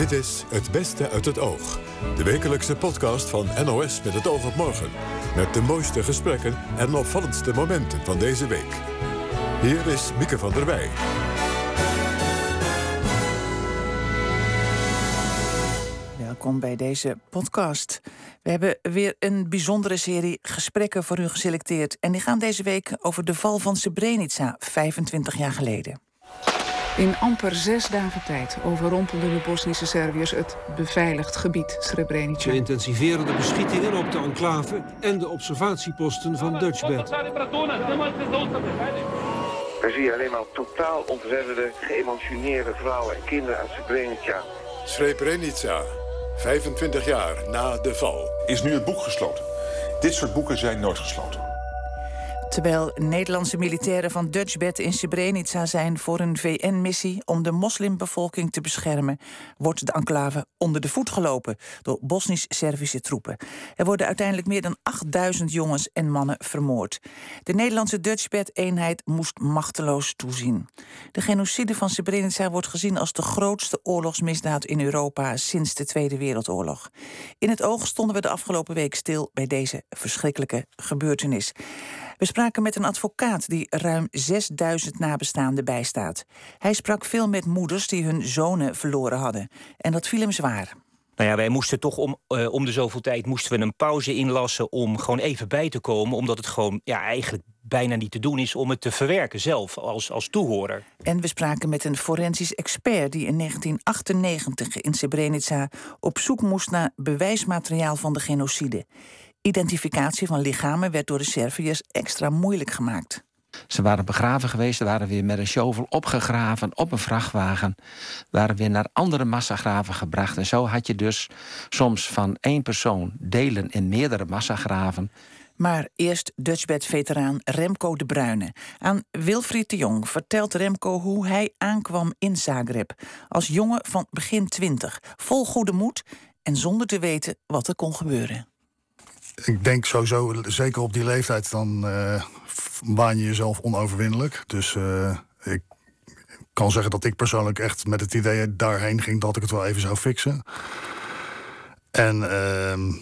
Dit is Het Beste uit het Oog. De wekelijkse podcast van NOS met het oog op morgen. Met de mooiste gesprekken en opvallendste momenten van deze week. Hier is Mieke van der Wij. Welkom bij deze podcast. We hebben weer een bijzondere serie gesprekken voor u geselecteerd. En die gaan deze week over de val van Srebrenica, 25 jaar geleden. In amper zes dagen tijd overrompelden de Bosnische Serviërs het beveiligd gebied Srebrenica. Ze intensiveren de beschietingen op de enclave en de observatieposten van Dutchbed. Daar zie je alleen maar totaal ontredderde, geëmotioneerde vrouwen en kinderen uit Srebrenica. Srebrenica, 25 jaar na de val. Is nu het boek gesloten? Dit soort boeken zijn nooit gesloten. Terwijl Nederlandse militairen van Dutchbed in Srebrenica zijn voor een VN-missie om de moslimbevolking te beschermen, wordt de enclave onder de voet gelopen door Bosnisch-Servische troepen. Er worden uiteindelijk meer dan 8000 jongens en mannen vermoord. De Nederlandse Dutchbed-eenheid moest machteloos toezien. De genocide van Srebrenica wordt gezien als de grootste oorlogsmisdaad in Europa sinds de Tweede Wereldoorlog. In het oog stonden we de afgelopen week stil bij deze verschrikkelijke gebeurtenis. We spraken met een advocaat die ruim 6000 nabestaanden bijstaat. Hij sprak veel met moeders die hun zonen verloren hadden. En dat viel hem zwaar. Nou ja, wij moesten toch om, uh, om de zoveel tijd moesten we een pauze inlassen om gewoon even bij te komen. Omdat het gewoon ja, eigenlijk bijna niet te doen is om het te verwerken zelf als, als toehoorder. En we spraken met een forensisch expert die in 1998 in Srebrenica op zoek moest naar bewijsmateriaal van de genocide. Identificatie van lichamen werd door de Serviërs extra moeilijk gemaakt. Ze waren begraven geweest, ze waren weer met een shovel opgegraven op een vrachtwagen, waren weer naar andere massagraven gebracht. En zo had je dus soms van één persoon delen in meerdere massagraven. Maar eerst Dutchbed-veteraan Remco de Bruyne. Aan Wilfried de Jong vertelt Remco hoe hij aankwam in Zagreb. Als jongen van begin twintig, vol goede moed en zonder te weten wat er kon gebeuren ik denk sowieso, zeker op die leeftijd, dan uh, baan je jezelf onoverwinnelijk. Dus uh, ik kan zeggen dat ik persoonlijk echt met het idee daarheen ging dat ik het wel even zou fixen. En uh,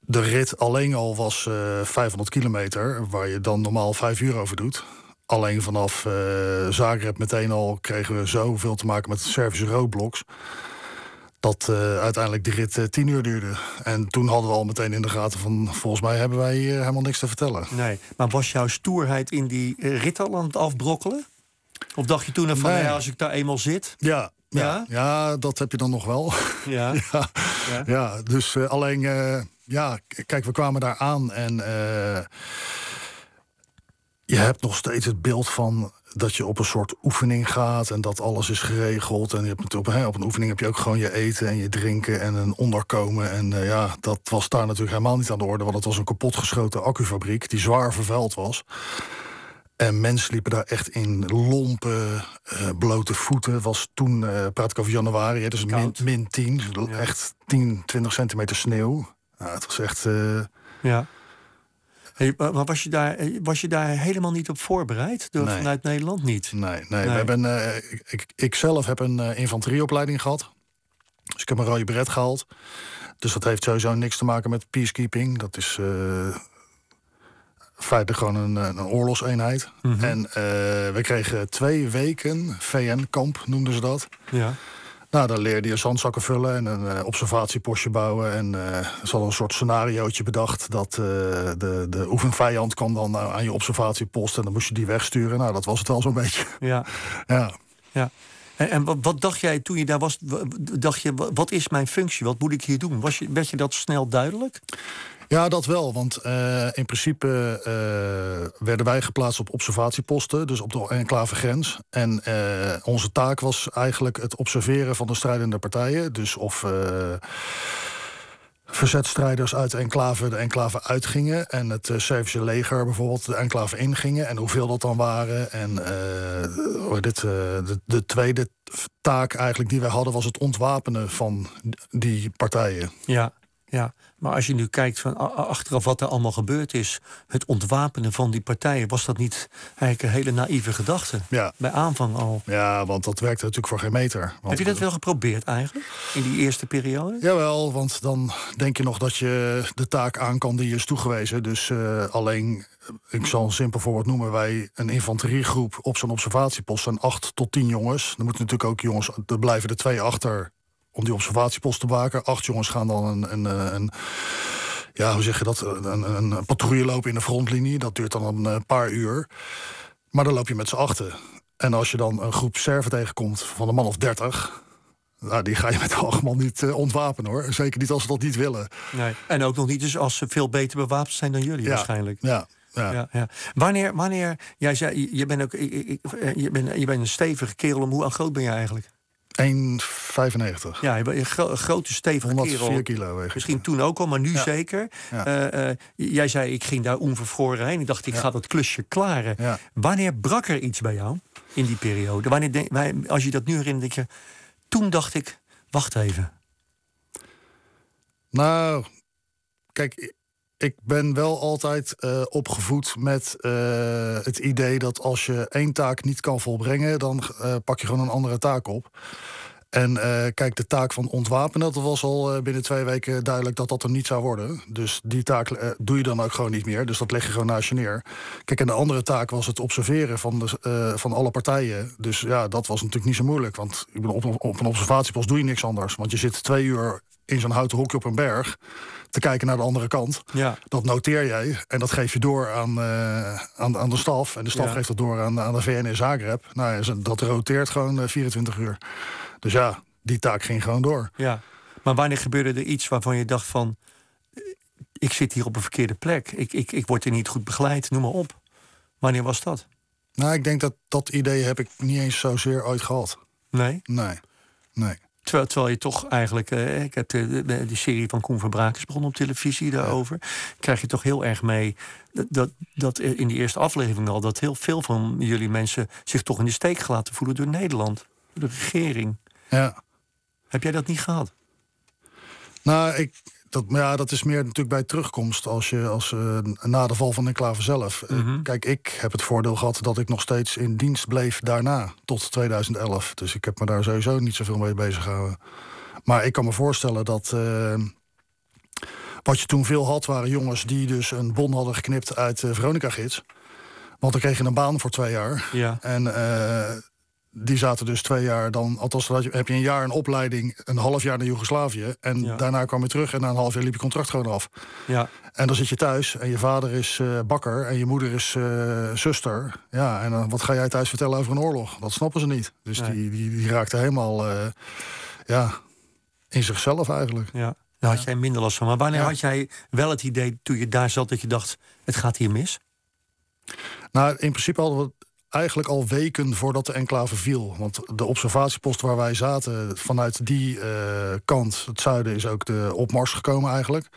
de rit alleen al was 500 kilometer, waar je dan normaal vijf uur over doet. Alleen vanaf Zagreb meteen al kregen we zoveel te maken met Servische roadblocks dat uh, uiteindelijk de rit uh, tien uur duurde. En toen hadden we al meteen in de gaten van... volgens mij hebben wij uh, helemaal niks te vertellen. Nee, maar was jouw stoerheid in die rit al aan het afbrokkelen? Of dacht je toen van, nee. ja, als ik daar eenmaal zit... Ja, ja, ja? ja dat heb je dan nog wel. Ja, ja, ja. ja, dus alleen... ja, kijk, we kwamen daar aan en... je hebt nog steeds het beeld van dat je op een soort oefening gaat en dat alles is geregeld. En je hebt op, hè, op een oefening heb je ook gewoon je eten en je drinken en een onderkomen. En uh, ja, dat was daar natuurlijk helemaal niet aan de orde, want het was een kapotgeschoten accufabriek die zwaar vervuild was. En mensen liepen daar echt in lompe, uh, blote voeten. Was toen, uh, praat ik over januari, dus min, min 10. Ja. Echt 10, 20 centimeter sneeuw. Nou, het was echt... ja. Hey, maar was je, daar, was je daar helemaal niet op voorbereid? Door, nee. Vanuit Nederland niet? Nee, nee. nee. We hebben, uh, ik, ik zelf heb een uh, infanterieopleiding gehad. Dus ik heb een rode beret gehaald. Dus dat heeft sowieso niks te maken met peacekeeping. Dat is uh, feitelijk gewoon een, een oorlogseenheid. Mm -hmm. En we kregen twee weken VN-kamp, noemden ze dat. Ja. Nou, dan leerde je zandzakken vullen en een uh, observatiepostje bouwen. En uh, er zat een soort scenariootje bedacht dat uh, de, de oefenvijand kwam dan aan je observatiepost en dan moest je die wegsturen. Nou, dat was het wel zo'n beetje. Ja. ja. ja. En, en wat, wat, dacht jij toen je daar was? Dacht je, wat is mijn functie? Wat moet ik hier doen? Was je, werd je dat snel duidelijk? Ja, dat wel. Want uh, in principe uh, werden wij geplaatst op observatieposten, dus op de enclave grens. En uh, onze taak was eigenlijk het observeren van de strijdende partijen. Dus of verzetstrijders uit de enclave de enclave uitgingen en het uh, Servische leger bijvoorbeeld de enclave ingingen en hoeveel dat dan waren. En dit, de, de, tweede taak eigenlijk die wij hadden was het ontwapenen van die partijen. Ja. Ja, maar als je nu kijkt van achteraf wat er allemaal gebeurd is, het ontwapenen van die partijen, was dat niet eigenlijk een hele naïeve gedachte? Ja. Bij aanvang al. Ja, want dat werkte natuurlijk voor geen meter. Want, Heb je dat wel geprobeerd eigenlijk? In die eerste periode? Jawel, want dan denk je nog dat je de taak aan kan die je is toegewezen. Dus eh, alleen, ik zal een simpel voorbeeld noemen. Wij, een infanteriegroep op zo'n observatiepost zijn acht tot tien jongens. Er moeten natuurlijk ook jongens, er blijven er twee achter om die observatiepost te waken. Acht jongens gaan dan een, een, eh, een ja, hoe zeg je dat, een, een, patrouille lopen in de frontlinie. Dat duurt dan een eh, paar uur. Maar dan loop je met z'n achten. En als je dan een groep serve tegenkomt van een man of dertig... Nou, die ga je met allemaal niet eh, ontwapenen hoor. Zeker niet als ze dat niet willen. Nee. En ook nog niet dus als ze veel beter bewapend zijn dan jullie Ja. waarschijnlijk. Ja, ja. Ja, ja. Wanneer, wanneer, jij zei, je bent ook, ik- je bent, je bent een stevige kerel. Om hoe groot ben je eigenlijk? 1,95. Ja, een, gro- een grote stevige 104 kerel. kilo. Misschien toen ook al, maar nu Ja. zeker. Ja. Eh, eh, jij zei, ik ging daar onvervroren heen. Ik dacht, ik ga dat klusje klaren. Wanneer brak er iets bij jou in die periode? Wanneer denk, als je dat nu herinnert, denk je... Toen dacht ik, wacht even. Nou, kijk, ik ben wel altijd eh, opgevoed met eh, het idee dat als je één taak niet kan volbrengen, dan eh, pak je gewoon een andere taak op. En kijk, de taak van ontwapenen, dat was al binnen twee weken duidelijk dat dat er niet zou worden. Dus die taak doe je dan ook gewoon niet meer. Dus dat leg je gewoon naast je neer. Kijk, en de andere taak was het observeren van, de, van alle partijen. Dus ja, dat was natuurlijk niet zo moeilijk. Want op, op een observatiepost doe je niks anders. Want je zit twee uur in zo'n houten hokje op een berg te kijken naar de andere kant. Ja. Dat noteer jij en dat geef je door aan, eh, aan, aan de staf. En de staf Ja. geeft dat door aan, aan de VN in Zagreb. Nou, ja, dat roteert gewoon eh, 24 uur. Dus ja, die taak ging gewoon door. Ja. Maar wanneer gebeurde er iets waarvan je dacht van... eh, ik zit hier op een verkeerde plek. Ik, ik, ik word er niet goed begeleid, noem maar op. Wanneer was dat? Nou, ik denk dat dat idee heb ik niet eens zozeer ooit gehad. Nee? Nee, nee. Terwijl, terwijl je toch eigenlijk, eh, ik heb de, de, de serie van Koen Verbraak is begonnen op televisie daarover. Krijg je toch heel erg mee dat, dat, dat in die eerste aflevering al, dat heel veel van jullie mensen zich toch in de steek gelaten voelen door Nederland, door de regering. Ja. Heb jij dat niet gehad? Nou, ik, dat, maar ja, dat is meer natuurlijk bij terugkomst als je als, eh, na de val van Enclave zelf. Eh, Mhm. Kijk, ik heb het voordeel gehad dat ik nog steeds in dienst bleef daarna, tot 2011. Dus ik heb me daar sowieso niet zoveel mee bezig gehouden. Maar ik kan me voorstellen dat. eh, wat je toen veel had, waren jongens die dus een bon hadden geknipt uit de Veronica-gids. Want dan kreeg je een baan voor twee jaar. Ja. En die zaten dus twee jaar dan, althans heb je een jaar een opleiding, een half jaar naar Joegoslavië. En Ja. daarna kwam je terug en na een half jaar liep je contract gewoon af. Ja. En dan zit je thuis en je vader is eh, bakker en je moeder is eh, zuster. Ja, en dan wat ga jij thuis vertellen over een oorlog? Dat snappen ze niet. Dus Nee. die, die, die raakten helemaal eh, ja, in zichzelf eigenlijk. Ja. Daar had jij minder last van. Maar wanneer Ja. had jij wel het idee toen je daar zat dat je dacht, het gaat hier mis? Nou, in principe hadden we eigenlijk al weken voordat de enclave viel. Want de observatiepost waar wij zaten, vanuit die eh, kant, het zuiden, is ook de opmars gekomen eigenlijk.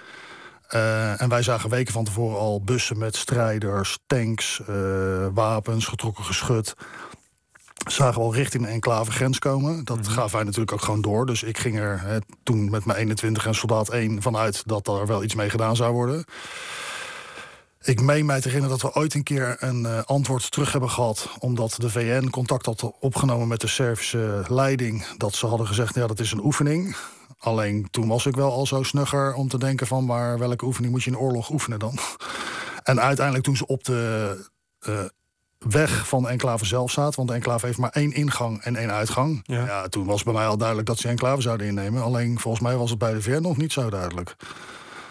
Eh, en wij zagen weken van tevoren al bussen met strijders, tanks, eh, wapens, getrokken geschut. Zagen we al richting de enclave grens komen. Dat gaven wij natuurlijk ook gewoon door. Dus ik ging er toen met mijn 21 en soldaat 1 vanuit dat er wel iets mee gedaan zou worden. Ik meen mij te herinneren dat we ooit een keer een eh, antwoord terug hebben gehad. Omdat de VN contact had opgenomen met de Servische leiding. Dat ze hadden gezegd, ja, dat is een oefening. Alleen toen was ik wel al zo snugger om te denken van... maar welke oefening moet je in oorlog oefenen dan? En uiteindelijk toen ze op de eh, weg van de enclave zelf zaten... want de enclave heeft maar één ingang en één uitgang. Ja. Ja. toen was bij mij al duidelijk dat ze enclave zouden innemen. Alleen volgens mij was het bij de VN nog niet zo duidelijk.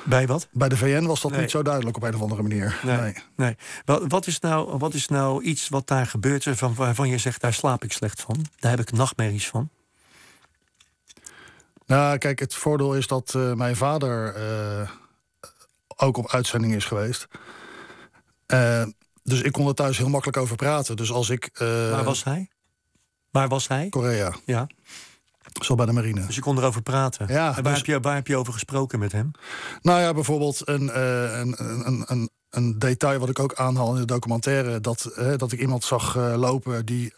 Bij wat? Bij de VN was dat Nee. niet zo duidelijk op een of andere manier. Nee. nee. nee. Wat, wat, is nou, wat is nou iets wat daar gebeurt van, waarvan je zegt, daar slaap ik slecht van? Daar heb ik nachtmerries van. Nou, kijk, het voordeel is dat eh, mijn vader eh, ook op uitzending is geweest. Eh, dus ik kon er thuis heel makkelijk over praten. Dus als ik. eh, Waar was hij? Waar was hij? Korea. Ja. Zo bij de marine. Dus je kon erover praten. Ja, en waar, dus- heb je, waar heb je over gesproken met hem? Nou ja, bijvoorbeeld een, eh, een, een, een, een detail wat ik ook aanhaal in de documentaire. Dat, eh, dat ik iemand zag eh, lopen die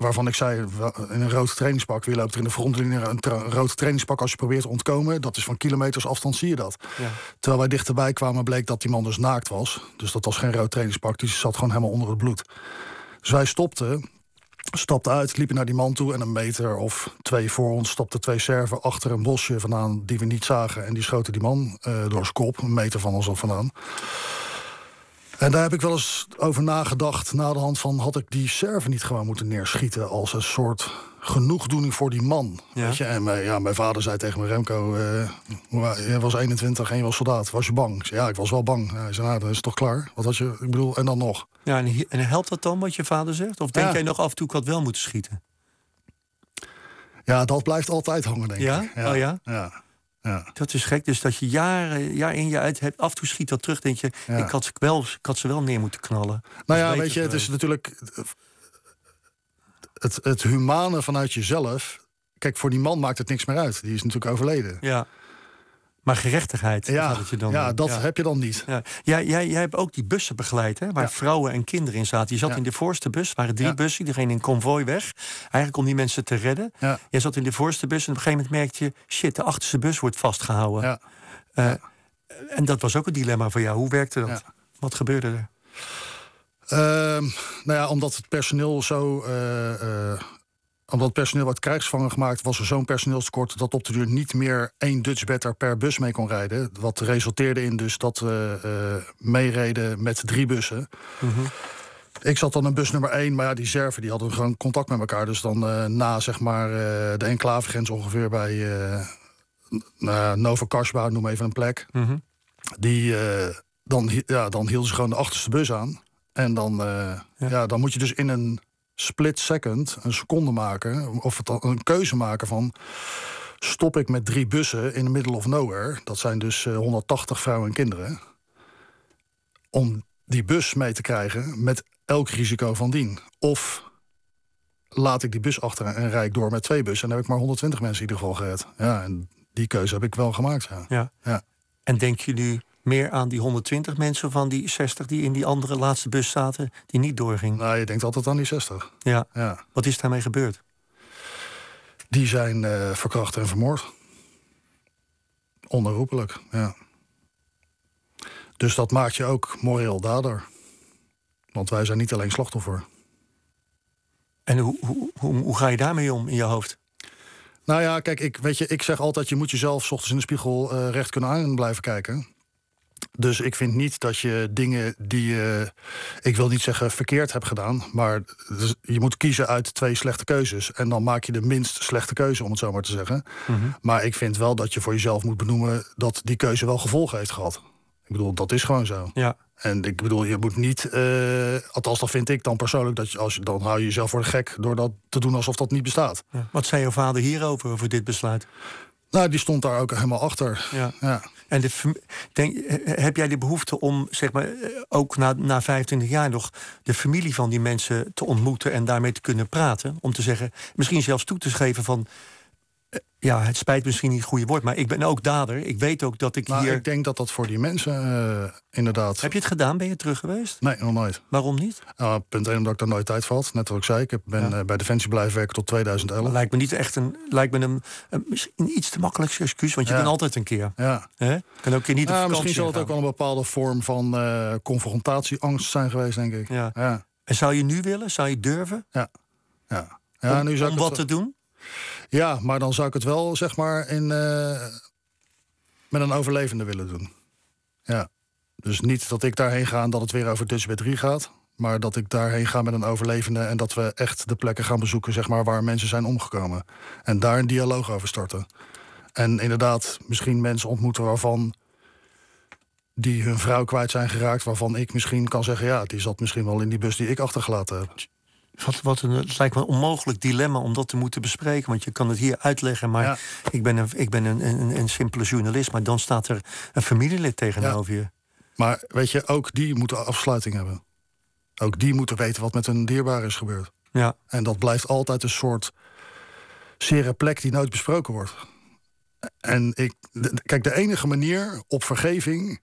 waarvan ik zei, in een rood trainingspak, wie loopt er in de frontlinie een tra rood trainingspak als je probeert te ontkomen, dat is van kilometers afstand zie je dat. Ja. Terwijl wij dichterbij kwamen, bleek dat die man dus naakt was. Dus dat was geen rood trainingspak, die zat gewoon helemaal onder het bloed. Dus wij stopten, stapten uit, liepen naar die man toe en een meter of twee voor ons stapten twee serven achter een bosje vandaan die we niet zagen en die schoten die man uh, door zijn kop, een meter van ons af vandaan. En daar heb ik wel eens over nagedacht, na de hand van... had ik die serven niet gewoon moeten neerschieten... als een soort genoegdoening voor die man. Ja. Weet je? En mijn, ja, mijn vader zei tegen me, Remco... Uh, je was 21 en je was soldaat, was je bang? Ik zei, ja, ik was wel bang. Hij zei, nou, dat is toch klaar? Wat had je, ik bedoel, en dan nog? Ja, en, en helpt dat dan wat je vader zegt? Of denk Ja. jij nog af en toe, ik had wel moeten schieten? Ja, dat blijft altijd hangen, denk Ja? ik. Oh ja? Ja. Ja. Dat is gek. Dus dat je jaren, jaar in, jaar uit hebt. Af en toe schiet dat terug. Denk je, Ja. ik, had ze wel, ik had ze wel neer moeten knallen. Nou ja, weet je, het is natuurlijk... Het, het humane vanuit jezelf... Kijk, voor die man maakt het niks meer uit. Die is natuurlijk overleden. Ja. Maar gerechtigheid Ja, het je dan ja dat heb je dan niet. Ja. Jij, jij, jij hebt ook die bussen begeleid, hè, waar vrouwen en kinderen in zaten. Je zat in de voorste bus, er waren drie bussen, gingen in konvooi weg. Eigenlijk om die mensen te redden. Ja. Jij zat in de voorste bus en op een gegeven moment merkte je... shit, de achterste bus wordt vastgehouden. Ja. Eh, En dat was ook een dilemma voor jou. Hoe werkte dat? Wat gebeurde er? Ehm, nou ja, omdat het personeel zo. eh, eh, omdat personeel werd krijgsvangen gemaakt, was er zo'n personeelstekort dat op de duur niet meer één Dutch better per bus mee kon rijden. Wat resulteerde in dus dat we eh, meereden met drie bussen. Ik zat dan in bus nummer één, maar ja, die Serven die hadden gewoon contact met elkaar. Dus dan eh, na zeg maar eh, de enclavegrens ongeveer bij uh, Nova Karsba, noem even een plek. Mhm. Die, dan, ja, dan hielden ze gewoon de achterste bus aan. En dan, ja. dan moet je dus in een split second een seconde maken, of het een keuze maken van stop ik met drie bussen in the middle of nowhere. Dat zijn dus eh, 180 vrouwen en kinderen. Om die bus mee te krijgen met elk risico van dien. Of laat ik die bus achter en rijd ik door met twee bussen. En dan heb ik maar 120 mensen in ieder geval gered. Ja, en die keuze heb ik wel gemaakt. Ja. Ja. Ja. En denk je nu meer aan die 120 mensen van die 60 die in die andere laatste bus zaten, die niet doorging? Nou, je denkt altijd aan die 60. Ja. Ja. Wat is daarmee gebeurd? Die zijn eh, verkracht en vermoord. Onherroepelijk, ja. Dus dat maakt je ook moreel dader. Want wij zijn niet alleen slachtoffer. En hoe, hoe, hoe, hoe ga je daarmee om in je hoofd? Nou ja, kijk, ik, weet je, ik zeg altijd... je moet jezelf 's ochtends in de spiegel eh, recht kunnen aan blijven kijken. Dus ik vind niet dat je dingen die je... ik wil niet zeggen verkeerd hebt gedaan... maar dus je moet kiezen uit twee slechte keuzes. En dan maak je de minst slechte keuze, om het zo maar te zeggen. Maar ik vind wel dat je voor jezelf moet benoemen... dat die keuze wel gevolgen heeft gehad. Ik bedoel, dat is gewoon zo. Ja. En ik bedoel, je moet niet, eh, althans dat vind ik dan persoonlijk, dat je, als je, dan hou je jezelf voor de gek door dat te doen alsof dat niet bestaat. Ja. Wat zei jouw vader hierover, over dit besluit? Nou, die stond daar ook helemaal achter. Ja. Ja. En de, denk, heb jij de behoefte om, zeg maar, eh, ook na, na 25 jaar nog de familie van die mensen te ontmoeten en daarmee te kunnen praten? Om te zeggen, misschien zelfs toe te geven van. Eh, Ja, het spijt misschien niet het goede woord, maar ik ben ook dader. Ik weet ook dat ik Maar hier. ik denk dat dat voor die mensen eh, inderdaad... Heb je het gedaan? Ben je terug geweest? Nee, nog nooit. Waarom niet? Nou, punt 1 omdat ik daar nooit tijd voor had. Net wat ik zei, ik ben Ja. eh, bij Defensie blijven werken tot 2011. Lijkt me niet echt een. Lijkt me een, een, misschien iets te makkelijk excuus, want je Ja. bent altijd een keer. Ja. Hè? Kan ook keer niet Ja, misschien zal het ook wel een bepaalde vorm van confrontatieangst zijn geweest, denk ik. Ja. Ja, En zou je nu willen? Zou je durven? ja. ja om nu zou om ik wat het, te doen? Ja, maar dan zou ik het wel, zeg maar, in, eh, met een overlevende willen doen. Ja. Dus niet dat ik daarheen ga en dat het weer over Dutch bij 3 gaat. Maar dat ik daarheen ga met een overlevende en dat we echt de plekken gaan bezoeken, zeg maar, waar mensen zijn omgekomen. En daar een dialoog over starten. En inderdaad, misschien mensen ontmoeten waarvan die hun vrouw kwijt zijn geraakt, waarvan ik misschien kan zeggen, ja, die zat misschien wel in die bus die ik achtergelaten heb. Wat, wat een, het lijkt me een onmogelijk dilemma om dat te moeten bespreken. Want je kan het hier uitleggen, maar Ja. ik ben, een, ik ben een, een, een simpele journalist. Maar dan staat er een familielid tegenover je. Maar weet je, ook die moeten afsluiting hebben. Ook die moeten weten wat met hun dierbaar is gebeurd. Ja. En dat blijft altijd een soort zere plek die nooit besproken wordt. En ik, kijk, de enige manier op vergeving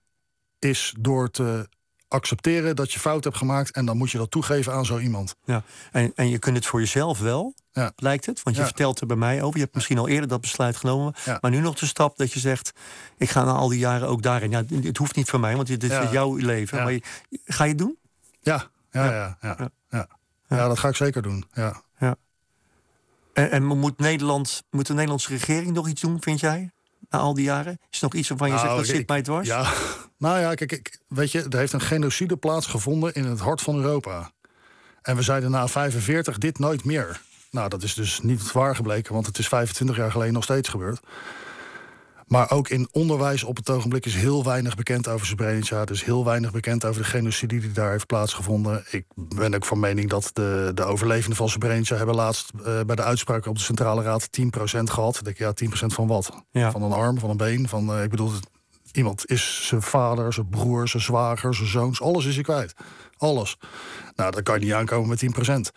is door te accepteren dat je fout hebt gemaakt en dan moet je dat toegeven aan zo iemand. Ja, en, en je kunt het voor jezelf wel, Ja. lijkt het. Want je Ja. vertelt er bij mij over. Je hebt misschien al eerder dat besluit genomen. Ja. Maar nu nog de stap dat je zegt: ik ga na al die jaren ook daarin. Ja, het hoeft niet voor mij, want dit is Ja. jouw leven. Ja. Maar je- ga je het doen? Ja, ja, Ja. ja, ja. Ja. ja. ja. dat ga ik zeker doen. Ja. En, en moet, Nederland, moet de Nederlandse regering nog iets doen, vind jij? Na al die jaren? Is er nog iets waarvan je Nou, zegt dat ik- zit mij dwars? Ja, nou ja, kijk, ik, weet je, er heeft een genocide plaatsgevonden in het hart van Europa. En we zeiden na 45 dit nooit meer. Nou, dat is dus niet waar gebleken, want het is 25 jaar geleden nog steeds gebeurd. Maar ook in onderwijs op het ogenblik is heel weinig bekend over Srebrenica. Er is heel weinig bekend over de genocide die daar heeft plaatsgevonden. Ik ben ook van mening dat de, de overlevenden van Srebrenica... hebben laatst eh, bij de uitspraak op de Centrale Raad 10% gehad. Ik denk, ja, 10% van wat? Ja. Van een arm, van een been? Van, eh, ik bedoel, iemand is zijn vader, zijn broer, zijn zwager, zijn zoons. Alles is hij kwijt. Alles. Nou, dan kan je niet aankomen met 10%.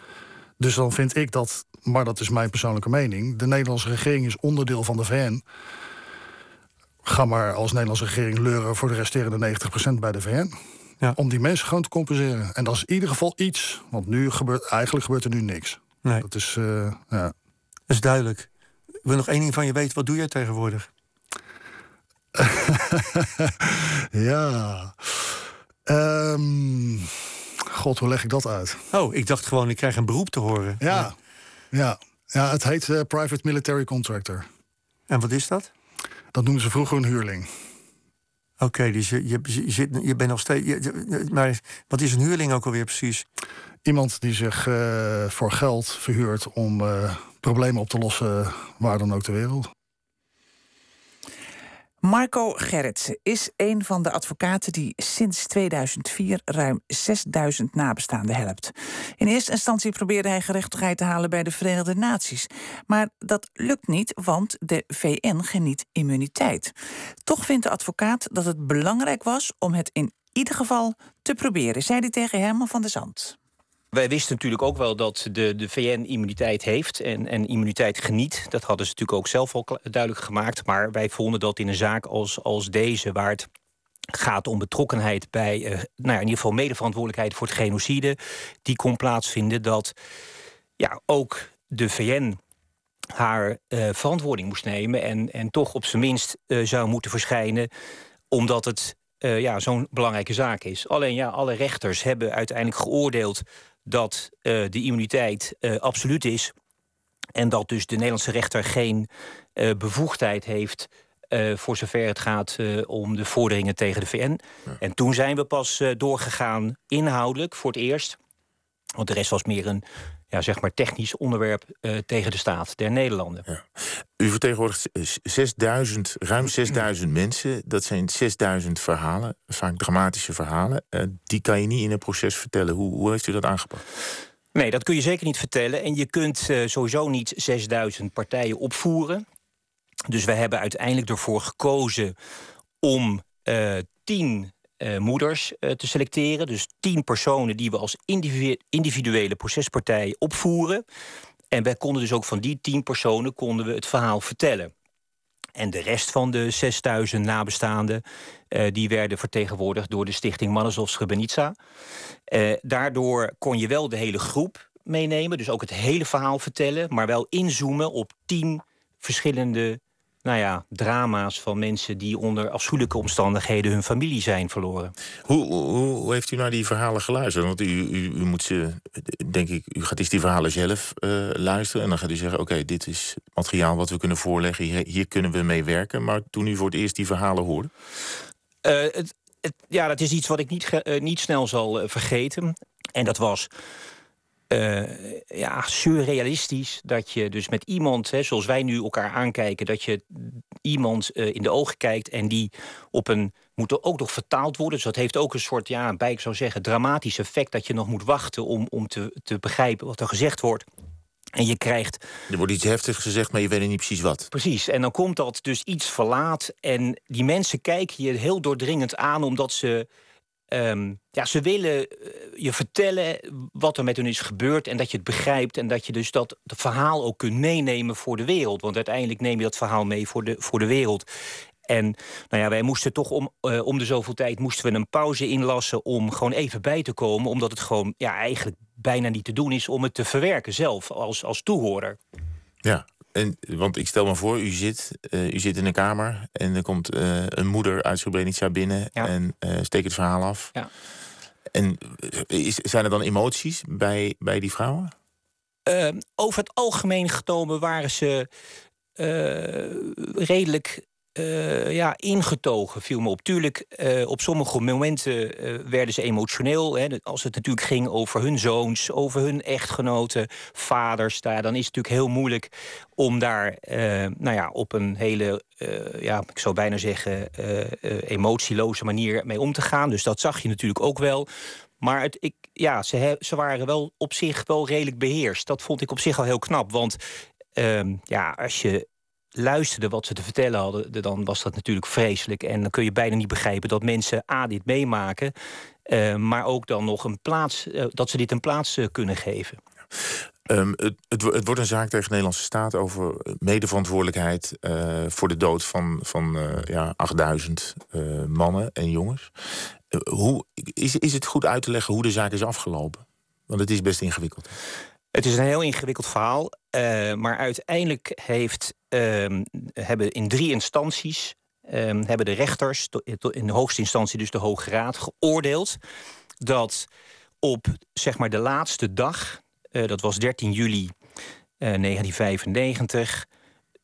Dus dan vind ik dat, maar dat is mijn persoonlijke mening... de Nederlandse regering is onderdeel van de VN... Ga maar als Nederlandse regering leuren voor de resterende 90% bij de VN. Ja. Om die mensen gewoon te compenseren. En dat is in ieder geval iets. Want nu gebeurt, eigenlijk gebeurt er nu niks. Nee, Dat is, eh, ja. dat is duidelijk. Ik wil nog één ding van je weten. Wat doe jij tegenwoordig? ja. Ehm, God, hoe leg ik dat uit? Oh, ik dacht gewoon, ik krijg een beroep te horen. Ja, ja. ja het heet eh, Private Military Contractor. En wat is dat? Dat noemden ze vroeger een huurling. Oké, dus je, je, je, zit, je bent nog steeds. je- maar wat is een huurling ook alweer precies? Iemand die zich eh, voor geld verhuurt om eh, problemen op te lossen waar dan ook ter wereld. Marco Gerritsen is een van de advocaten die sinds 2004 ruim 6000 nabestaanden helpt. In eerste instantie probeerde hij gerechtigheid te halen bij de Verenigde Naties. Maar dat lukt niet, want de VN geniet immuniteit. Toch vindt de advocaat dat het belangrijk was om het in ieder geval te proberen, zei hij tegen Herman van der Zand. Wij wisten natuurlijk ook wel dat de, de VN immuniteit heeft en, en immuniteit geniet. Dat hadden ze natuurlijk ook zelf al duidelijk gemaakt. Maar wij vonden dat in een zaak als, als deze, waar het gaat om betrokkenheid bij, eh, nou ja, in ieder geval medeverantwoordelijkheid voor het genocide, die kon plaatsvinden dat ja, ook de VN haar eh, verantwoording moest nemen en, en toch op zijn minst eh, zou moeten verschijnen, omdat het ja, zo'n belangrijke zaak is. Alleen ja, alle rechters hebben uiteindelijk geoordeeld dat eh, de immuniteit eh, absoluut is. En dat dus de Nederlandse rechter geen eh, bevoegdheid heeft. voor zover het gaat om de vorderingen tegen de VN. En toen zijn we pas doorgegaan inhoudelijk voor het eerst. Want de rest was meer een ja, zeg maar technisch onderwerp tegen de staat der Nederlanden. U vertegenwoordigt 6000, ruim 6000 mensen. Dat zijn 6000 verhalen, vaak dramatische verhalen. Eh, die kan je niet in een proces vertellen. Hoe, hoe heeft u dat aangepakt? Nee, dat kun je zeker niet vertellen. En je kunt eh, sowieso niet 6000 partijen opvoeren. Dus we hebben uiteindelijk ervoor gekozen om eh, tien eh, moeders te selecteren. Dus tien personen die we als individu- individuele procespartij opvoeren. En wij konden dus ook van die tien personen konden we het verhaal vertellen. En de rest van de 6000 nabestaanden... eh, die werden vertegenwoordigd door de stichting Manazov Srebrenica. Eh, daardoor kon je wel de hele groep meenemen. Dus ook het hele verhaal vertellen. Maar wel inzoomen op tien verschillende nou ja, drama's van mensen... die onder afschuwelijke omstandigheden hun familie zijn verloren. Hoe, hoe, hoe heeft u naar die verhalen geluisterd? Want u, u, u moet ze, denk ik, u gaat eens die verhalen zelf eh, luisteren. En dan gaat u zeggen: Oké, dit is materiaal wat we kunnen voorleggen. Hier, hier kunnen we mee werken. Maar toen u voor het eerst die verhalen hoorde. Eh, het, het, ja, dat is iets wat ik niet, eh, niet snel zal vergeten. En dat was eh, ja, surrealistisch dat je dus met iemand, hè, zoals wij nu elkaar aankijken, dat je iemand eh, in de ogen kijkt en die op een moet er ook nog vertaald worden. Dus dat heeft ook een soort, ja, bij ik zou zeggen, dramatisch effect dat je nog moet wachten om, om te, te begrijpen wat er gezegd wordt. En je krijgt Er wordt iets heftigs gezegd, maar je weet niet precies wat. Precies, en dan komt dat dus iets verlaat. En die mensen kijken je heel doordringend aan, omdat ze. Ehm, ja, ze willen eh, je vertellen wat er met hun is gebeurd en dat je het begrijpt en dat je dus dat verhaal ook kunt meenemen voor de wereld. Want uiteindelijk neem je dat verhaal mee voor de, voor de wereld. En nou ja, wij moesten toch om, uh, om de zoveel tijd moesten we een pauze inlassen om gewoon even bij te komen. Omdat het gewoon ja, eigenlijk bijna niet te doen is om het te verwerken zelf als, als toehoorder. Ja, en, want ik stel me voor, u zit, uh, u zit in een kamer en er komt uh, een moeder uit Srebrenica binnen ja. en uh, steekt het verhaal af. Ja. En is, zijn er dan emoties bij, bij die vrouwen? Ehm, over het algemeen genomen waren ze redelijk uh, ja, ingetogen, viel me op. Tuurlijk, uh, op sommige momenten uh, werden ze emotioneel. Hè, als het natuurlijk ging over hun zoons, over hun echtgenoten, vaders. Dan is het natuurlijk heel moeilijk om daar nou ja, op een hele, ja, ik zou bijna zeggen, emotieloze manier mee om te gaan. Dus dat zag je natuurlijk ook wel. Maar het, ik, ja, ze, ze waren wel op zich wel redelijk beheerst. Dat vond ik op zich al heel knap. Want ehm, ja, als je luisterde wat ze te vertellen hadden, dan was dat natuurlijk vreselijk. En dan kun je bijna niet begrijpen dat mensen A, dit meemaken, uh, maar ook dan nog een plaats, uh, dat ze dit een plaats uh, kunnen geven. Um, het, het, het, wordt een zaak tegen de Nederlandse staat over medeverantwoordelijkheid voor de dood van, van ja, 8000 mannen en jongens. hoe, is, is het goed uit te leggen hoe de zaak is afgelopen? Want het is best ingewikkeld. Het is een heel ingewikkeld verhaal. Uh, maar uiteindelijk heeft, uh, hebben in drie instanties uh, hebben de rechters, in de hoogste instantie, dus de Hoge Raad, geoordeeld dat op zeg maar de laatste dag, eh, dat was 13 juli 1995,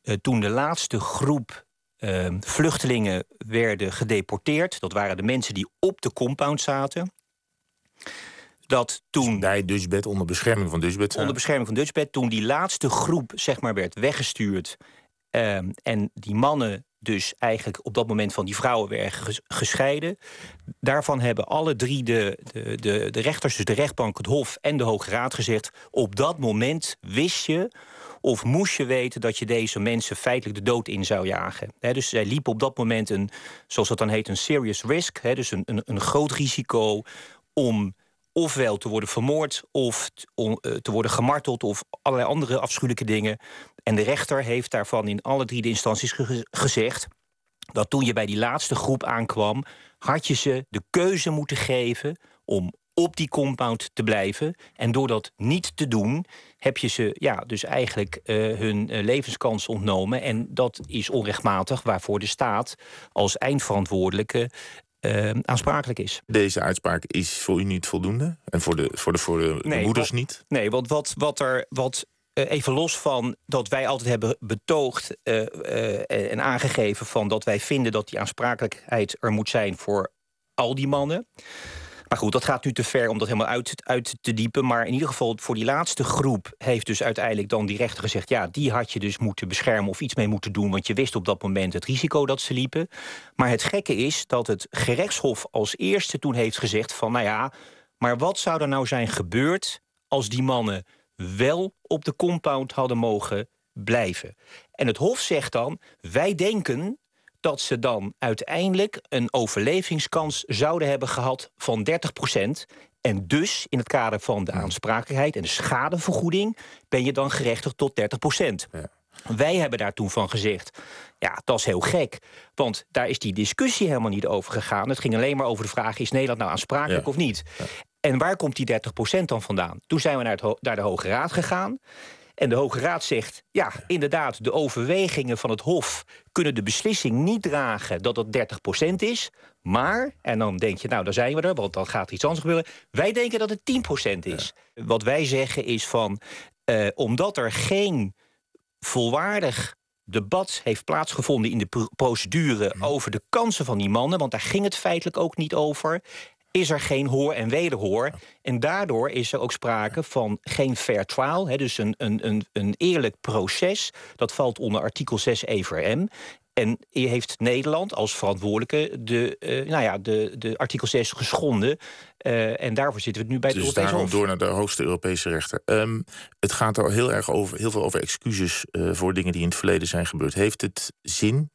eh, toen de laatste groep ehm, vluchtelingen werden gedeporteerd, dat waren de mensen die op de compound zaten dat toen... Bij Dutchbed, onder bescherming van Dutchbed. Onder bescherming van Dutchbed, toen die laatste groep zeg maar werd weggestuurd... Um, en die mannen dus eigenlijk op dat moment van die vrouwen werden gescheiden. Daarvan hebben alle drie de, de, de, de rechters, dus de rechtbank, het Hof en de Hoge Raad gezegd... op dat moment wist je of moest je weten dat je deze mensen feitelijk de dood in zou jagen. dus zij liepen op dat moment een, zoals dat dan heet, een serious risk. dus een, een, een groot risico om ofwel te worden vermoord of eh, te worden gemarteld of allerlei andere afschuwelijke dingen. En de rechter heeft daarvan in alle drie de instanties gezegd dat toen je bij die laatste groep aankwam, had je ze de keuze moeten geven om op die compound te blijven. En door dat niet te doen, heb je ze ja, dus eigenlijk uh, hun uh, levenskans ontnomen. En dat is onrechtmatig, waarvoor de staat als eindverantwoordelijke uh, aansprakelijk is. Deze uitspraak is voor u niet voldoende? En voor de, voor de, voor de, nee, moeders wat, niet? Nee, want wat, wat er. Wat, uh, even los van dat wij altijd hebben betoogd uh, en aangegeven van dat wij vinden dat die aansprakelijkheid er moet zijn voor al die mannen. Maar goed, dat gaat nu te ver om dat helemaal uit, uit te diepen. Maar in ieder geval voor die laatste groep heeft dus uiteindelijk dan die rechter gezegd... ja, die had je dus moeten beschermen of iets mee moeten doen... want je wist op dat moment het risico dat ze liepen. Maar het gekke is dat het gerechtshof als eerste toen heeft gezegd van... nou ja, maar wat zou er nou zijn gebeurd als die mannen wel op de compound hadden mogen blijven? En het hof zegt dan, wij denken dat ze dan uiteindelijk een overlevingskans zouden hebben gehad van 30% En dus in het kader van de aansprakelijkheid en de schadevergoeding ben je dan gerechtigd tot 30 ja. Wij hebben daar toen van gezegd, ja, dat is heel gek. Want daar is die discussie helemaal niet over gegaan. Het ging alleen maar over de vraag, is Nederland nou aansprakelijk of niet? En waar komt die 30% dan vandaan? Toen zijn we naar, het naar de Hoge Raad gegaan. En de Hoge Raad zegt, ja, inderdaad, de overwegingen van het Hof kunnen de beslissing niet dragen dat het 30% is. Maar, en dan denk je, nou, daar zijn we er, want dan gaat iets anders gebeuren. Wij denken dat het 10% is. Wat wij zeggen is van, uh, omdat er geen volwaardig debat heeft plaatsgevonden in de procedure over de kansen van die mannen, want daar ging het feitelijk ook niet over is er geen hoor en wederhoor. En daardoor is er ook sprake van geen fair trial. Hè, dus een, een, een, een eerlijk proces. Dat valt onder artikel 6 EVRM. En heeft Nederland als verantwoordelijke de, uh, nou ja, de, de artikel 6 geschonden. Uh, en daarvoor zitten we nu bij dus de Europese daarom door naar de hoogste Europese rechter. Um, het gaat er heel erg over, heel veel over excuses uh, voor dingen die in het verleden zijn gebeurd. Heeft het zin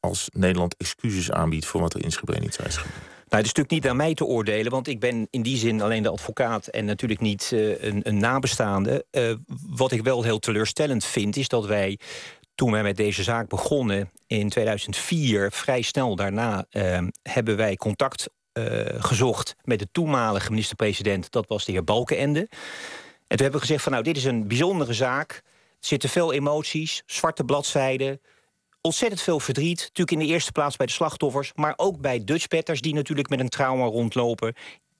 als Nederland excuses aanbiedt voor wat er in Srebrenica is gebeurd? Nou, het is natuurlijk niet aan mij te oordelen, want ik ben in die zin alleen de advocaat en natuurlijk niet uh, een, een, nabestaande. Uh, wat ik wel heel teleurstellend vind, is dat wij toen wij met deze zaak begonnen in 2004, vrij snel daarna, ehm, hebben wij contact uh, gezocht met de toenmalige minister-president. Dat was de heer Balkenende. En toen hebben we gezegd van nou, dit is een bijzondere zaak. Er zitten veel emoties, zwarte bladzijden, ontzettend veel verdriet. Natuurlijk in de eerste plaats bij de slachtoffers, maar ook bij Dutchbatters die natuurlijk met een trauma rondlopen.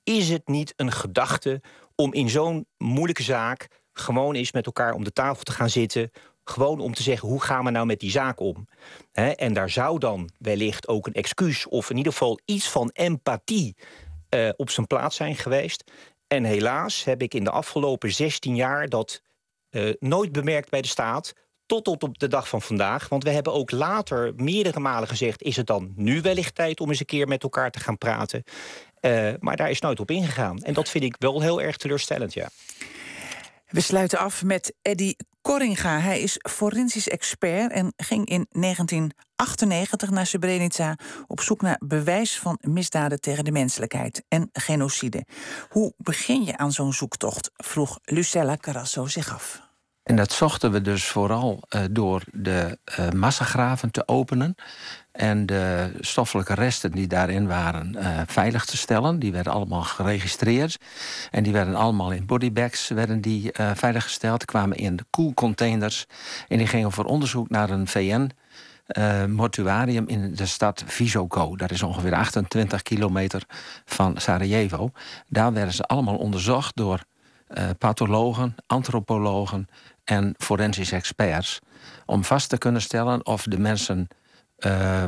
Is het niet een gedachte om in zo'n moeilijke zaak gewoon eens met elkaar om de tafel te gaan zitten, gewoon om te zeggen, hoe gaan we nou met die zaak om? en daar zou dan wellicht ook een excuus... of in ieder geval iets van empathie uh, op zijn plaats zijn geweest. En helaas heb ik in de afgelopen 16 jaar... dat uh, nooit bemerkt bij de staat tot op de dag van vandaag. Want we hebben ook later meerdere malen gezegd... is het dan nu wellicht tijd om eens een keer met elkaar te gaan praten? Uh, maar daar is nooit op ingegaan. En dat vind ik wel heel erg teleurstellend, ja. We sluiten af met Eddy Korringa. Hij is forensisch expert en ging in 1998 naar Srebrenica op zoek naar bewijs van misdaden tegen de menselijkheid en genocide. Hoe begin je aan zo'n zoektocht? vroeg Lucella Carasso zich af. En dat zochten we dus vooral uh, door de uh, massagraven te openen en de stoffelijke resten die daarin waren uh, veilig te stellen. Die werden allemaal geregistreerd. En die werden allemaal in bodybags werden die, veiliggesteld. kwamen in koelcontainers. En die gingen voor onderzoek naar een VN. Mortuarium in de stad Visoko. Dat is ongeveer 28 kilometer van Sarajevo. Daar werden ze allemaal onderzocht door pathologen, antropologen en forensische experts. Om vast te kunnen stellen of de mensen uh,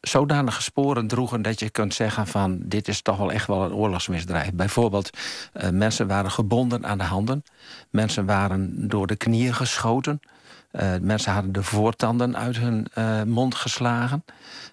zodanige sporen droegen dat je kunt zeggen van dit is toch wel echt wel een oorlogsmisdrijf. Bijvoorbeeld, uh, mensen waren gebonden aan de handen, mensen waren door de knieën geschoten. Mensen hadden de voortanden uit hun mond geslagen.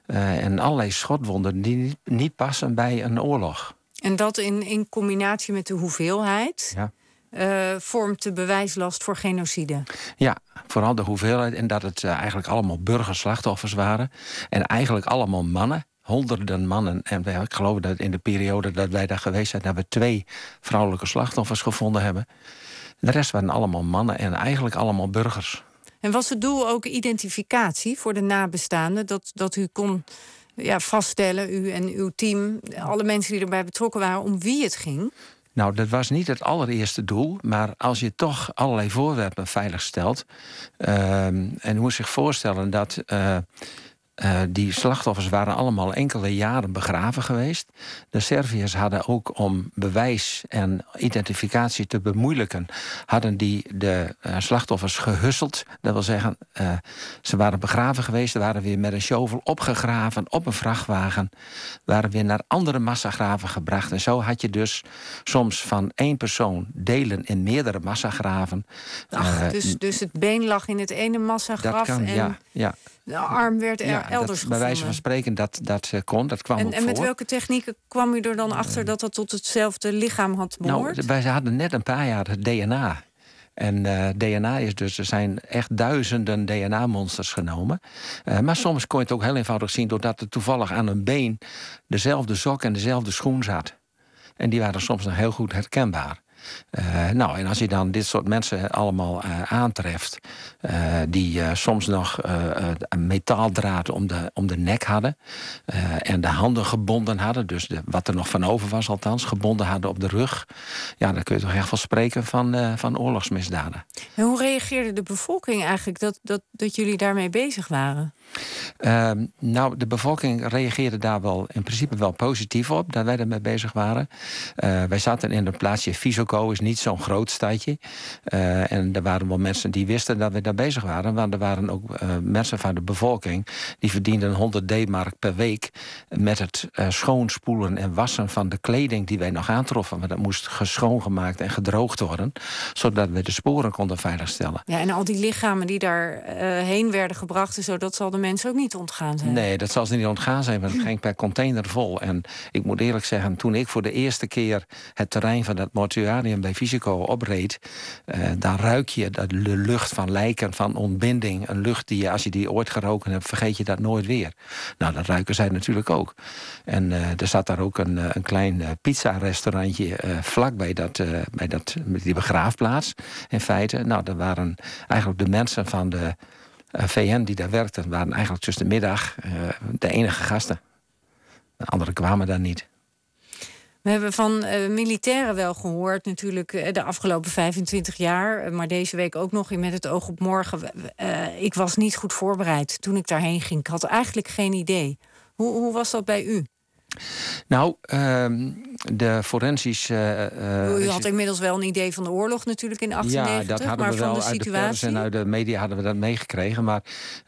En allerlei schotwonden die niet, passen bij een oorlog. En dat in, in combinatie met de hoeveelheid. Ja uh, vormt de bewijslast voor genocide. Ja, vooral de hoeveelheid en dat het uh, eigenlijk allemaal burgerslachtoffers waren. En eigenlijk allemaal mannen. Honderden mannen. En ik geloof dat in de periode dat wij daar geweest zijn, dat we twee vrouwelijke slachtoffers gevonden hebben. De rest waren allemaal mannen en eigenlijk allemaal burgers. En was het doel ook identificatie voor de nabestaanden? Dat, dat u kon ja, vaststellen, u en uw team, alle mensen die erbij betrokken waren, om wie het ging? Nou, dat was niet het allereerste doel, maar als je toch allerlei voorwerpen veilig stelt. Uh, en je moet zich voorstellen dat. Uh, uh, die slachtoffers waren allemaal enkele jaren begraven geweest. De Serviërs hadden ook om bewijs en identificatie te bemoeilijken, hadden die de uh, slachtoffers gehusseld. Dat wil zeggen, uh, ze waren begraven geweest, ze waren weer met een shovel opgegraven op een vrachtwagen, waren weer naar andere massagraven gebracht. En zo had je dus soms van één persoon delen in meerdere massagraven. Ach, dus, dus het been lag in het ene massagraf. Dat kan, en... ja. ja. De arm werd er ja, elders dat, Bij wijze van spreken, dat, dat kon, dat kwam en, ook En met voor. welke technieken kwam u er dan achter dat dat tot hetzelfde lichaam had behoord? Nou, wij hadden net een paar jaar het DNA. En uh, DNA is dus, er zijn echt duizenden DNA-monsters genomen. Uh, maar soms kon je het ook heel eenvoudig zien... doordat er toevallig aan een been dezelfde sok en dezelfde schoen zat. En die waren soms nog heel goed herkenbaar. Uh, nou, en als je dan dit soort mensen allemaal uh, aantreft, uh, die soms nog een metaaldraad om de, om de nek hadden en de handen gebonden hadden, dus wat er nog van over was althans, gebonden hadden op de rug, ja, dan kun je toch echt wel spreken van, van oorlogsmisdaden. En hoe reageerde de bevolking eigenlijk dat, dat, dat jullie daarmee bezig waren? Ehm, nou, de bevolking reageerde daar wel in principe wel positief op, dat wij ermee bezig waren. wij zaten in een plaatsje Visoko, is niet zo'n groot stadje. Uh, en er waren wel mensen die wisten dat we daar bezig waren. Maar er waren ook uh, mensen van de bevolking die verdienden 100 D-mark per week met het schoonspoelen en wassen van de kleding die wij nog aantroffen. Maar dat moest geschoongemaakt en gedroogd worden, zodat we de sporen konden veiligstellen. Ja, en al die lichamen die daar heen werden gebracht, zo, dat zal mensen ook niet ontgaan zijn. Nee, dat zal ze niet ontgaan zijn, want het ging per container vol. En ik moet eerlijk zeggen, toen ik voor de eerste keer het terrein van het mortuarium bij Fysico opreed, eh, dan ruik je dat de lucht van lijken, van ontbinding. Een lucht die je, als je die ooit geroken hebt, vergeet je dat nooit weer. Nou, dat ruiken zij natuurlijk ook. En eh, er zat daar ook een, eh, een klein uh, pizza-restaurantje vlak bij, dat, bij dat, die begraafplaats. In feite, nou, dat waren eigenlijk de mensen van de VN die daar werkten, waren eigenlijk tussen de middag de enige gasten. De anderen kwamen daar niet. We hebben van uh, militairen wel gehoord, natuurlijk de afgelopen 25 jaar. Maar deze week ook nog in Met het Oog op Morgen. Ik was niet goed voorbereid toen ik daarheen ging. Ik had eigenlijk geen idee. Hoe, hoe was dat bij u? Nou, uh, de forensisch. Uh, U had inmiddels wel een idee van de oorlog natuurlijk in 1890. Ja, dat hadden maar we wel de uit de situatie. pers en uit de media hadden we dat meegekregen. Maar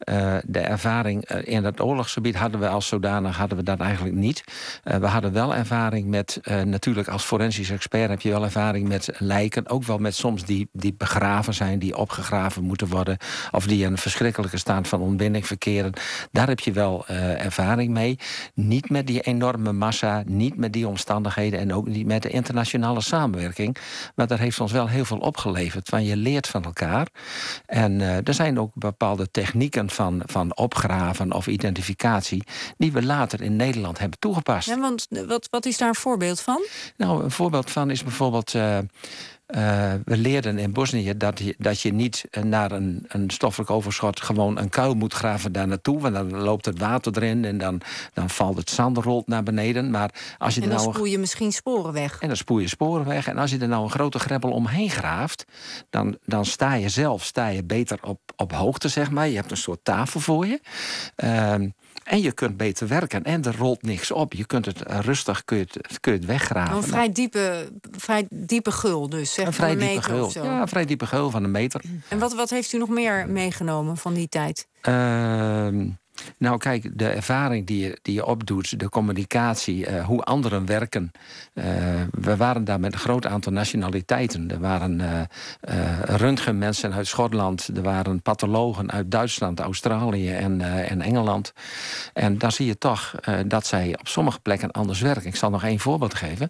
uh, de ervaring in het oorlogsgebied hadden we als zodanig hadden we dat eigenlijk niet. Uh, we hadden wel ervaring met, natuurlijk als forensisch expert heb je wel ervaring met lijken. Ook wel met soms die, die begraven zijn, die opgegraven moeten worden. Of die in een verschrikkelijke staat van ontbinding verkeren. Daar heb je wel ervaring mee. Niet met die enorme massa, niet met die omstandigheden en ook niet met de internationale samenwerking. Maar dat heeft ons wel heel veel opgeleverd. Want je leert van elkaar. En uh, er zijn ook bepaalde technieken van, van opgraven of identificatie. die we later in Nederland hebben toegepast. Ja, want wat, wat is daar een voorbeeld van? Nou, een voorbeeld van is bijvoorbeeld. Uh, uh, we leerden in Bosnië dat je, dat je niet naar een, een stoffelijk overschot gewoon een kuil moet graven daar naartoe. Want dan loopt het water erin en dan, dan valt het zand rolt naar beneden. Maar als je en dan nou spoel je misschien sporen weg. En dan spoel je sporen weg. En als je er nou een grote greppel omheen graaft, dan, dan sta je zelf sta je beter op, op hoogte, zeg maar. Je hebt een soort tafel voor je. Uh, en je kunt beter werken. En er rolt niks op. Je kunt het rustig kun je het, kun je het weggraven. Een vrij diepe, vrij diepe gul dus, zeg een vrij een diepe. Ja, een vrij diepe geul van een meter. En wat, wat heeft u nog meer meegenomen van die tijd? Uh, nou, kijk, de ervaring die je, die je opdoet, de communicatie, uh, hoe anderen werken. Uh, we waren daar met een groot aantal nationaliteiten. Er waren uh, röntgenmensen uit Schotland, er waren pathologen uit Duitsland, Australië en, en Engeland. En dan zie je toch dat zij op sommige plekken anders werken. Ik zal nog één voorbeeld geven.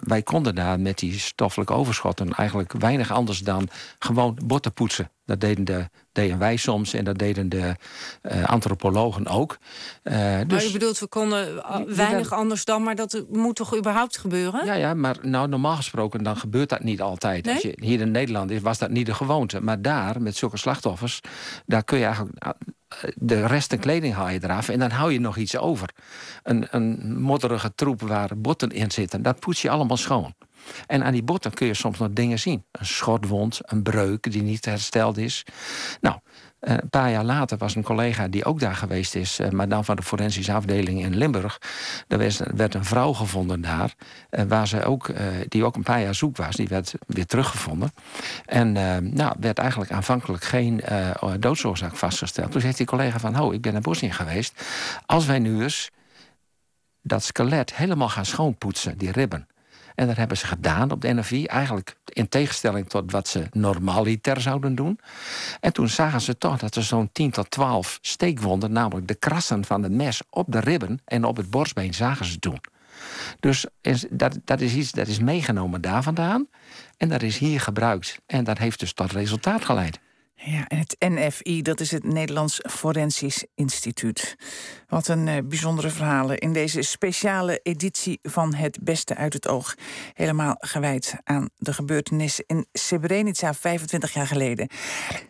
wij konden daar met die stoffelijke overschotten eigenlijk weinig anders dan gewoon botten poetsen. Dat deden, de, deden wij soms en dat deden de uh, antropologen ook. Uh, Maar dus, u bedoelt, we konden weinig anders dan, maar dat moet toch überhaupt gebeuren? ja, ja, maar nou, normaal gesproken dan gebeurt dat niet altijd. Nee? Als je, hier in Nederland is, was dat niet de gewoonte. Maar daar, met zulke slachtoffers, daar kun je eigenlijk... eh, De resten kleding haal je eraf en dan hou je nog iets over. Een, een modderige troep waar botten in zitten, dat poets je allemaal schoon. En aan die botten kun je soms nog dingen zien. Een schotwond, een breuk die niet hersteld is. Nou, eh, een paar jaar later was een collega die ook daar geweest is... eh, maar dan van de forensische afdeling in Limburg. Er werd, een vrouw gevonden daar... eh, waar ze ook, die ook een paar jaar zoek was. Die werd weer teruggevonden. En nou, werd eigenlijk aanvankelijk geen doodsoorzaak vastgesteld. Toen zegt die collega van... oh, ik ben naar Bosnië geweest. Als wij nu eens dat skelet helemaal gaan schoonpoetsen, die ribben... En dat hebben ze gedaan op de NFI, eigenlijk in tegenstelling tot wat ze normaliter zouden doen. En toen zagen ze toch dat er zo'n 10 tot 12 steekwonden, namelijk de krassen van het mes op de ribben en op het borstbeen, zagen ze doen. Dus dat, dat is iets dat is meegenomen daar vandaan. En dat is hier gebruikt. En dat heeft dus tot resultaat geleid. Ja, en het NFI, dat is het Nederlands Forensisch Instituut. Wat een uh, bijzondere verhalen in deze speciale editie van Het Beste uit het Oog. Helemaal gewijd aan de gebeurtenissen in Srebrenica 25 jaar geleden.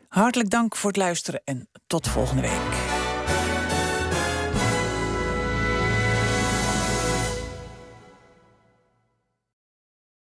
Hartelijk dank voor het luisteren en tot volgende week.